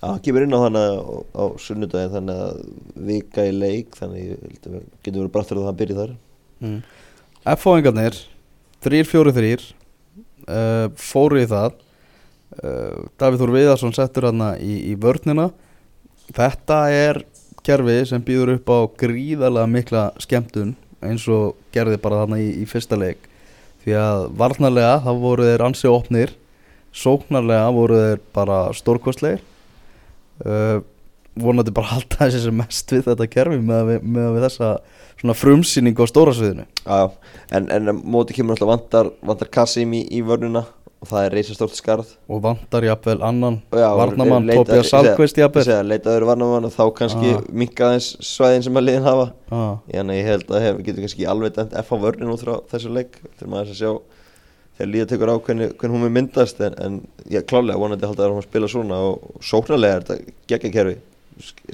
Hann kemur inn á þannig á, á sunnudaginn þannig að vika í leik þannig að getum verið brattur að það byrja þar. Mm. F-fáingarnir 3-4-3 uh, fóru í það. Uh, Davíð Þór Viðarsson settur hann í, í vörnina. Þetta er kerfi sem býður upp á gríðarlega mikla skemmtun eins og gerði bara þarna í, í fyrsta leik því að varnarlega þá voru þeir ansi opnir. Sóknarlega voru þeir bara stórkostlegir. Uh, vonandi bara (laughs) halda þessi sem mest við þetta kerfi með, með við þessa frumsýning á stóra sviðinu. En, en móti kemur alltaf vantar, vantar Kassim í, í vörnuna og það er reysa stórt skarð. Og vantar jafnvel annan já, varnamann, segi- Salkvist jafnvel. segi að leitaður varnamann og þá kannski Ah. minka aðeins svæðin sem að liðin hafa. Ah, að ég held að hef, getur kannski alveg dæmt F á vörnin út frá þessu leik. Til maður að sjá þegar líða tekur á hvernig, hvernig hún er myndast en, en ég klálega vonandi halda að hún spila svona og, sóknarlega er þetta geggja kerfi.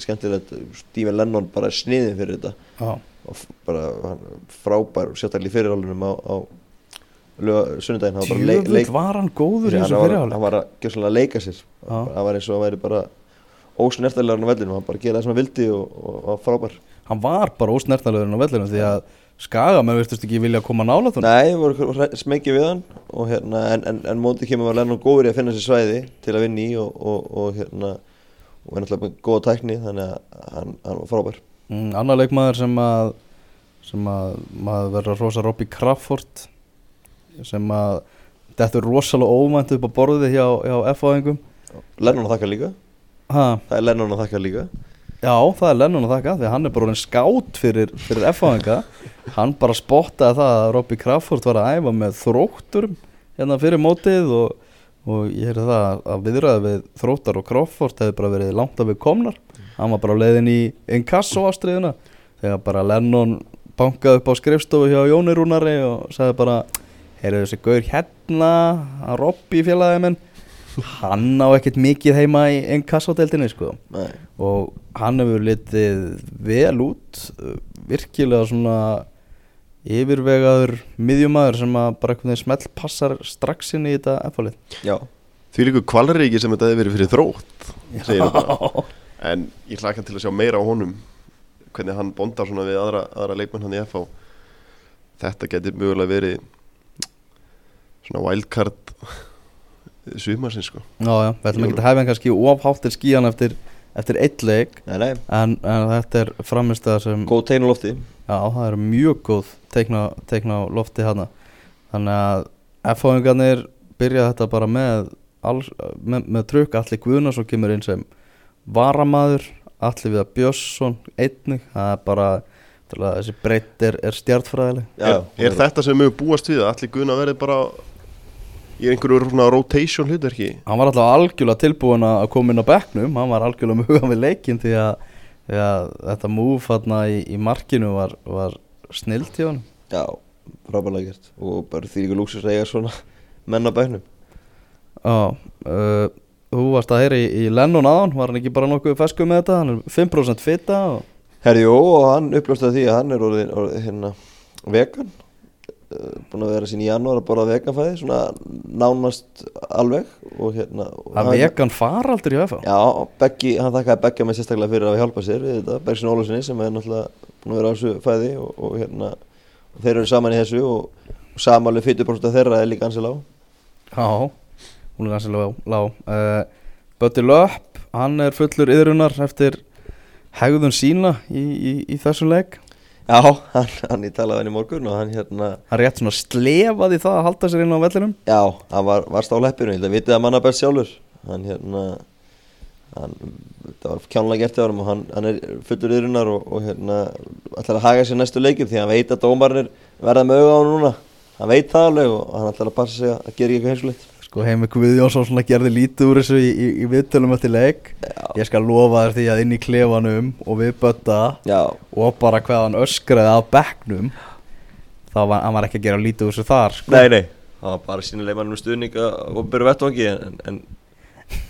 Skemmtilegt, Stephen Lennon bara sniðin fyrir þetta. Ah, og bara frábær sérstaklega í fyrirálunum á, á sunnudaginn hann var hann góður í þessu fyrirháleik. hann var að gjössalega leika sér. Hann var eins og hann væri bara ósnertarlegar á vellinu, hann bara gera það sem hann vildi og, og, og frábær. Hann var bara ósnertanlegur á vellinu því að skagamenn virtust ekki vilja koma nála þannig Nei, voru smekið við hann og, hérna, en, en, en móti kemur var Lennon góður í að finna sér svæði til að vinna í og, og, og hérna og er náttúrulega góða tækni þannig að hann, hann var frábær. Mm, annar leikmaður sem að sem að maður verður að rosa Robby Crawford sem að þetta er rosalega óvænt upp á borðið hjá, hjá F-áðingum Lennon að þakka líka, ha, það er Lennon að þakka líka. Já, það er Lennon að þakka því að hann er bara skátt fyrir, fyrir F-áðinga hann bara spottaði það að Robby Crawford var að æfa með þrótturum hérna fyrir mótið og, og ég heyrði það að- viðræði við þróttar og Crawford hefði bara verið langt af við komnar. Hann var bara á leiðin í inkasso ástriðuna þegar bara Lennon bankaði upp á skrifstofu hjá Jóni Rúnari og sagði bara heyrðu þessi gaur hérna að Robby félagið minn? Hann á ekkert mikið heima í inkasso-deildinni sko. Nei, og hann hefur litið vel út virkilega svona yfirvegaður miðjumæður sem að bara einhvern veginn smell passar strax inn í þetta efalið já, Því líku kvalreiki sem þetta hefur verið fyrir þrótt. En ég hlaka til að sjá meira á honum hvernig hann bondar svona við aðra, aðra leikmenn hann í FH Þetta getur mögulega verið svona wildcard sumarsins sko. Já, já, við ætlum ekki að hefja kannski ofháttir skíjan eftir, eftir eitt leik. Nei, nei, en, en þetta er framistæða sem góð tegn á lofti. Já, það er mjög góð teikna, teikna á lofti hana Þannig að F-fáingarnir byrja þetta bara með, alls, með, með trukk. Alli Guðna svo kemur inn sem varamaður. Alli Viðar Björnsson einnig. Það er bara þessi breytt er, er stjartfræðileg já, Er, er þetta sem við búast við? Að allir guðna verið bara í einhverju svona rotation hlutverki? Hann var alltaf algjörlega tilbúin að koma inn á bekknum. Hann var algjörlega með hugan við leikinn því að, því að þetta múf þarna í, í markinu var, var snilt hjá hann já, frábæðlega gert. Og bara því líka lúksus að eiga svona menn á bæknum Já, uh, þú varst að heyra í, í Lennon aðan, var hann ekki bara nokkuð fesku með þetta, hann er 5% fitta og Herri, jú, og hann uppljóstaði því að hann er orðin, orðin hérna, vegan búin að vera sín í janúar að borða veganfæði svona nánast alveg og hérna og að vegan faraldur í FH Já, Beggi, hann þakkaði Begga með sérstaklega fyrir að hjálpa sér við þetta, Bergsin Ólusinni sem er náttúrulega búin að vera á þessu fæði og, og hérna og þeir eru saman í þessu og, og samanlega 40% þeirra er líka ansið lág. Já, hún er ganska lág. Uh, Bötti Löpp, hann er fullur yðrunar eftir hegðun sína í, í, í þessum leik Já, hann, hann ég talaði hann í morgun og hann hérna hann rétt svona slefaði það að halda sér inn á vellinum. Já, hann var, var stáleppinu, ég held að manna best sjálfur. Hann hérna hann, það var kjánlega gert hjá hann og hann, hann er fullur yðrunar og, og hérna ætlar að haga sér næstu leikjum því hann veit að dómarnir verða með auga á hann núna. Hann veit það alveg og hann ætlar að passa sig að gera ekki eitthvað heimskulegt Sko Heimi Guðjónsson svona gerði lítið úr þessu í, í, í viðtölum eftir leik. Já, Ég skal lofa þér því að inn í klefanum og við Bötta og bara hvað hann öskraði af bekknum þá var hann var ekki að gera lítið úr þessu þar sko. nei, nei. Það var bara sínilega mannum stuðning og byrju vettvangi en, en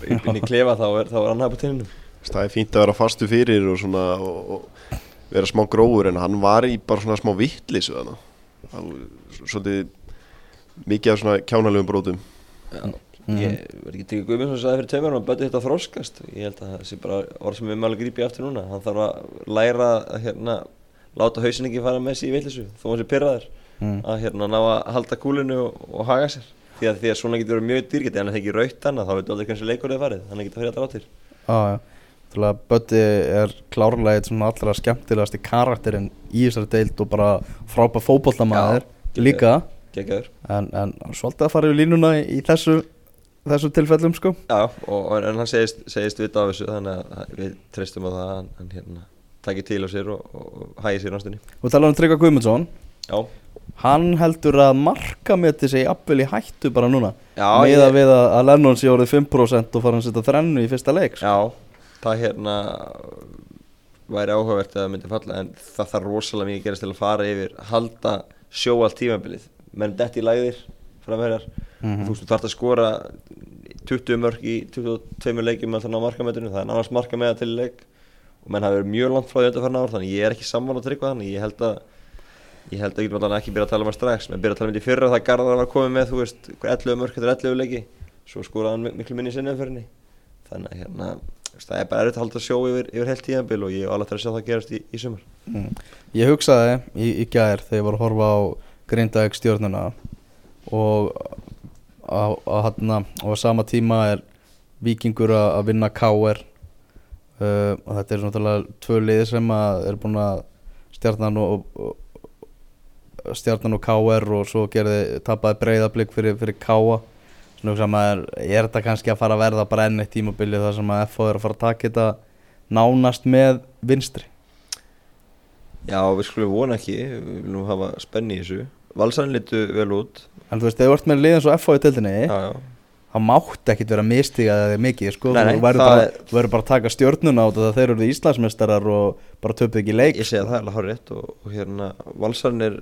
inn í klefa þá er, þá er hann hafa på tenninu það er fínt að vera fastu fyrir og svona og, og vera smá grófur en hann var í bara svona smá vittlisu þannig svolítið mikið af svona kjánalegum brotum. Já, ég verð ekki tekið guðminn sem sagði fyrir tveimur hann bæti þetta að þroskast. Ég held að það sé bara orð sem við maður grípi aftur núna. Hann þarf að læra að hérna láta hausin ekki fara með sér í villisu þó hann sé pyrraður Mm. að hérna ná að halda kúlinu og, og haga sér. Því að, því að svona getur verið mjög dýrgæti en það er ekki raut hann þá veitum aldrei hvernig leikur þið farið. Hann er ekki að fyrir já. Til að Bötti er klárlega eitt svona allra skemmtilegasti karakterinn í þessari deild og bara frábæð fótboltamæður Já, líka geggjaður en, en svolítið að fara yfir línuna í, í þessu, þessu tilfellum sko. Já, og, og, en hann segist, segist vita af þessu þannig að við treystum á það að hann, hann hérna takir til á sér og, og, hægir sér náttúrulega Þú talar um Tryggva Guðmundsson. Já, Hann heldur að markameti sig jafnvel í hættu bara núna Já, Meða ég- við að, að Lennon sé orðið 5% og fara hann að setja þrennu í fyrsta leik sko. Já, það hérna væri áhugavert að það myndi falla en það þarf rosalega mikið að gerast til að fara yfir halda sjó allt tímabilið menn detti í læðir framherjar. Mhm. þú veist, þú þarf að skora 20 mörg í 22 leikjum með þannig á markametinu, það er nánast marka með til í leik og menn hafa verið mjög langt frá því fyrir ár þannig ég er ekki sammála að tryggva þannig. Ég held að ég held að allan ekki byrja að tala um það strax menn byrja að tala um þetta í fyrra það Garðar var komið með þú veist, hver 11 mörg, þetta er 11 leiki. Svo skoraði hann mik- miklu minni sinni umferðinni þannig að hérna það er bara erfitt að halda sjó yfir, yfir heilt tíðanbil og ég er alveg að það gerast í, í Grindavík stjórnuna og á, á, hana, og á sama tíma er Víkingur að vinna KR uh, og þetta er svona tvö liði sem er búin að stjarnan og, og, og stjarnan og KR og svo gerði tapaði breyðablík fyrir, fyrir KA svona hugsa maður, er þetta kannski að fara að verða bara enn eitt tímabilið þar sem að FH er að fara að taka þetta nánast með vinstri Já, við skulum vona ekki, við viljum hafa spenni í þessu. Valsarinn litu vel út. En þú veist, ef þú ert með liðin svo FH í tildinni Það mátti ekkit vera mistiga eða mikið sko. Nei, nei, Þú verður það bara, er- bara að taka stjórnuna á þetta þegar þeir eru Íslandsmeistarar og bara töpuð ekki leik. Ég segi að það er hár rétt og, og hérna Valsarinn er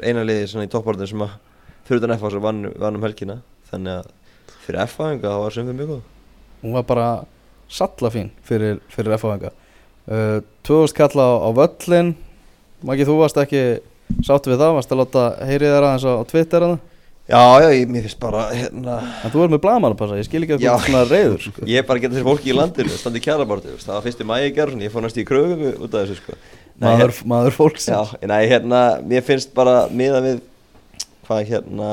eina liði svona í toppártum sem að fyrir utan FH sem vann, vann um helgina. Þannig að fyrir FH-inga þá var sem við mjög góð. Hún var bara salla fín fyrir, fyrir FH-enga uh, 2000 kalla á, á völlin Maggi, þú varst ekki sáttu við það, varst að láta heyrið þér aðeins á, Twitter að Já, já, ég, mér finnst bara hérna En þú er með blamanapassa, ég skil ekki að þú ert svona reyður sko. Ég er bara að geta þessi fólki í landinu, standi í kjæraborti Það var fyrsti mægi gerð, ég fór næst í kröfu út af þessu sko. Nei, maður, hérna- maður fólksins. Já, nei, hérna, mér finnst bara miða við hvað hérna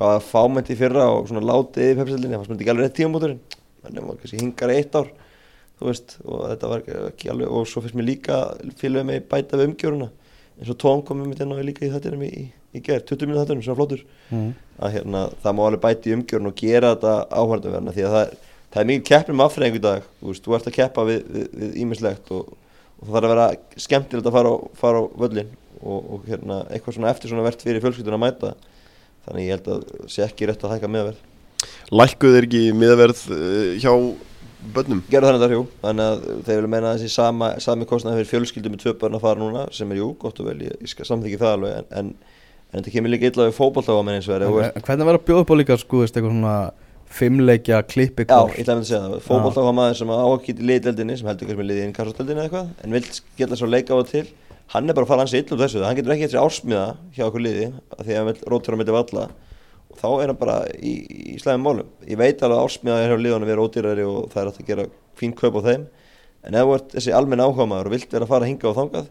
hvað í fyrra og svona látið í pepsildinni, það fannst mér ekki alveg rétt tímamóturinn þú veist, og þetta var ekki- alveg og svo finnst mér líka fylgum mig bæta við umgjöruna eins og Tóm kom um þetta líka í þettinum í, í, í gerð, 20 minna þettinum, svona flottur. Mm. að hérna, það má alveg bæta í umgjörun og gera þetta áhverðanverna því að það er, það er mikið keppnum afþreying í dag þú veist, þú ert að keppa við, við, við ímislegt og, og það þarf að vera skemmtilegt að fara á, fara á völlin og, og hérna, eitthvað svona eftir svona verðt fyrir fjölskyldun að mæta. Þannig ég held að sé ekki rétt að hækka meðverð Lækkuð er ekki miðaverð uh, hjá börnum. Gerðu þannig þar, jú, þannig að þeir vilja meina þessi sama, sami kostnað fyrir fjölskyldu með tvö börn að fara núna sem er jú, gott og vel, ég, ég samþykja það alveg en, en, en þetta kemur líka illa við fótbolta á menn eins og er En Hvernig verður að bjóða upp á líka sko, eitthvað svona fimmleikja klippi Já, ég ætla að segja það, fótbolta á maður sem á í liðdeldinni sem heldur kannski með kassastöldinni eða eitthvað en vil geta svo leika á til hann er bara að fara hans illa úr þessu, hann getur ekki eftir ársmiða hjá okkur liði því að hann vil rótura með valla. og þá er hann bara í, í slæmum málum. Ég veit alveg að ársmiða er hjá liðunum að vera ódýrari og það er hægt að gera fín kaup á þeim. En ef þú ert þessi almenn áhuga maður og vilt vera að fara að hinga og þangað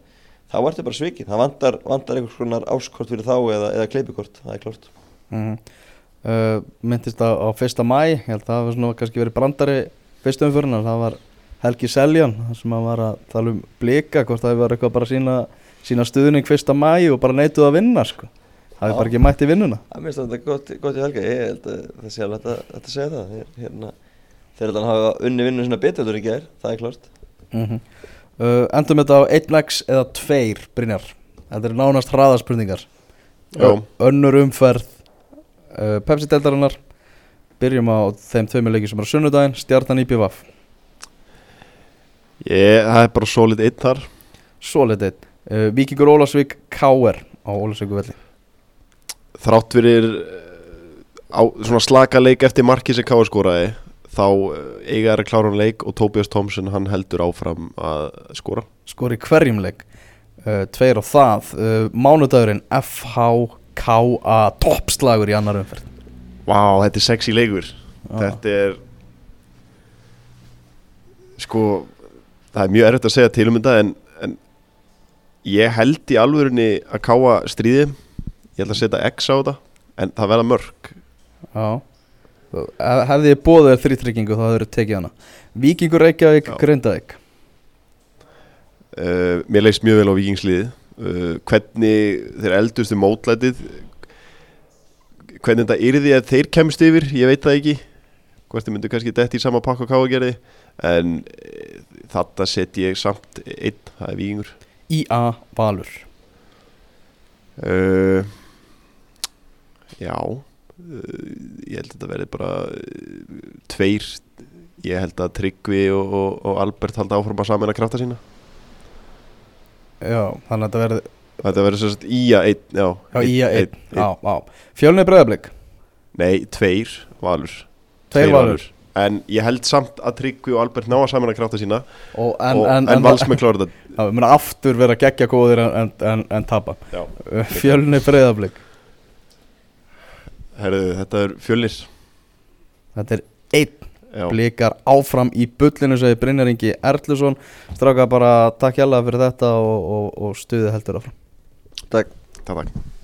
þá ertu bara svikið, það vantar, vantar einhvers konar áskort fyrir þá eða, eða kleipikort, það er klart mm uh, Myndist á, á fyrsta mæ Ég held að það var svona kannski verið brandari fyrstu umfyrirna Það var Helgi Seljan sem hann var að tala um blika hvort það var eitthvað bara að sína, sína stuðning fyrsta mæ og bara neituð að vinna sko. Það er bara ekki mætt í vinnuna. Það minnst þetta gott, gott í helga, ég held að það sé alveg að þetta segja það. Þeir, hérna, þeir held að hafa unni vinnu svona betur í gær, það er klart mm uh, Endum þetta á 1x eða 2 Brynjar. Þetta er nánast hraðaspurningar. Já. Önnur umferð uh, Pepsi-deldarinnar Byrjum á þeim tveimur leikir sem er á sunnudaginn Stjarnan IPVaf Ég, það er bara solid einn þar. Svo litið uh, Víkingur Ólasvík KR á Ólasvíku velli Þrátt fyrir eh, á, svona slaka leik eftir marki sem Káa skoraði þá eh, eiga er að klára hann leik og Tobias Thompson hann heldur áfram að skora. Skor í hverjum leik? Uh, Tveir á það. Uh, Mánudagurinn FH KA Toppslagur í annar umferð. Vá, þetta er sexy leikur. Já. Þetta er sko það er mjög erfitt að segja til um þetta en, en ég held í alvörunni að káa stríði ég ætla að setja X á þetta en það verða mörg Já. Ef- Hefði ég bóðið þér þrýtryggingu þá hefur tekið hana. Víkingur Reykjavík Já. Grindavík. Uh, mér leist mjög vel á vikingsliði uh, hvernig þeir eldustu mótlætið hvernig þetta yrði að þeir kemst yfir ég veit það ekki. Hvort þið myndu kannski detti í sama pakka og káa gerði en uh, þetta set ég samt einn, það er vikingur IA Valur. Uh, já uh, ég held að þetta verði bara uh, tveir ég held að Tryggvi og, og, og Albert halda áfram að samina krafta sína. Já, þannig að þetta verði þetta verður sérst Ía einn já, IA 1 einn, Fjölnir Breiðablík Nei, tveir valur. Tveir Valur. En ég held samt að Tryggvi og Albert ná að saman að krafta sína Og En, en, vals með klára þetta við munum aftur vera geggja góðir en, en, en, en tapa. Já. Fjölnir Breiðablík Herðu, þetta er fjölnir. Þetta er einn Já, Blikar áfram í bullinu segi Brynjar Ingi Erlusson Stráka bara takk hjálpa fyrir þetta og, og, og stuði heldur áfram. Takk. Takk takk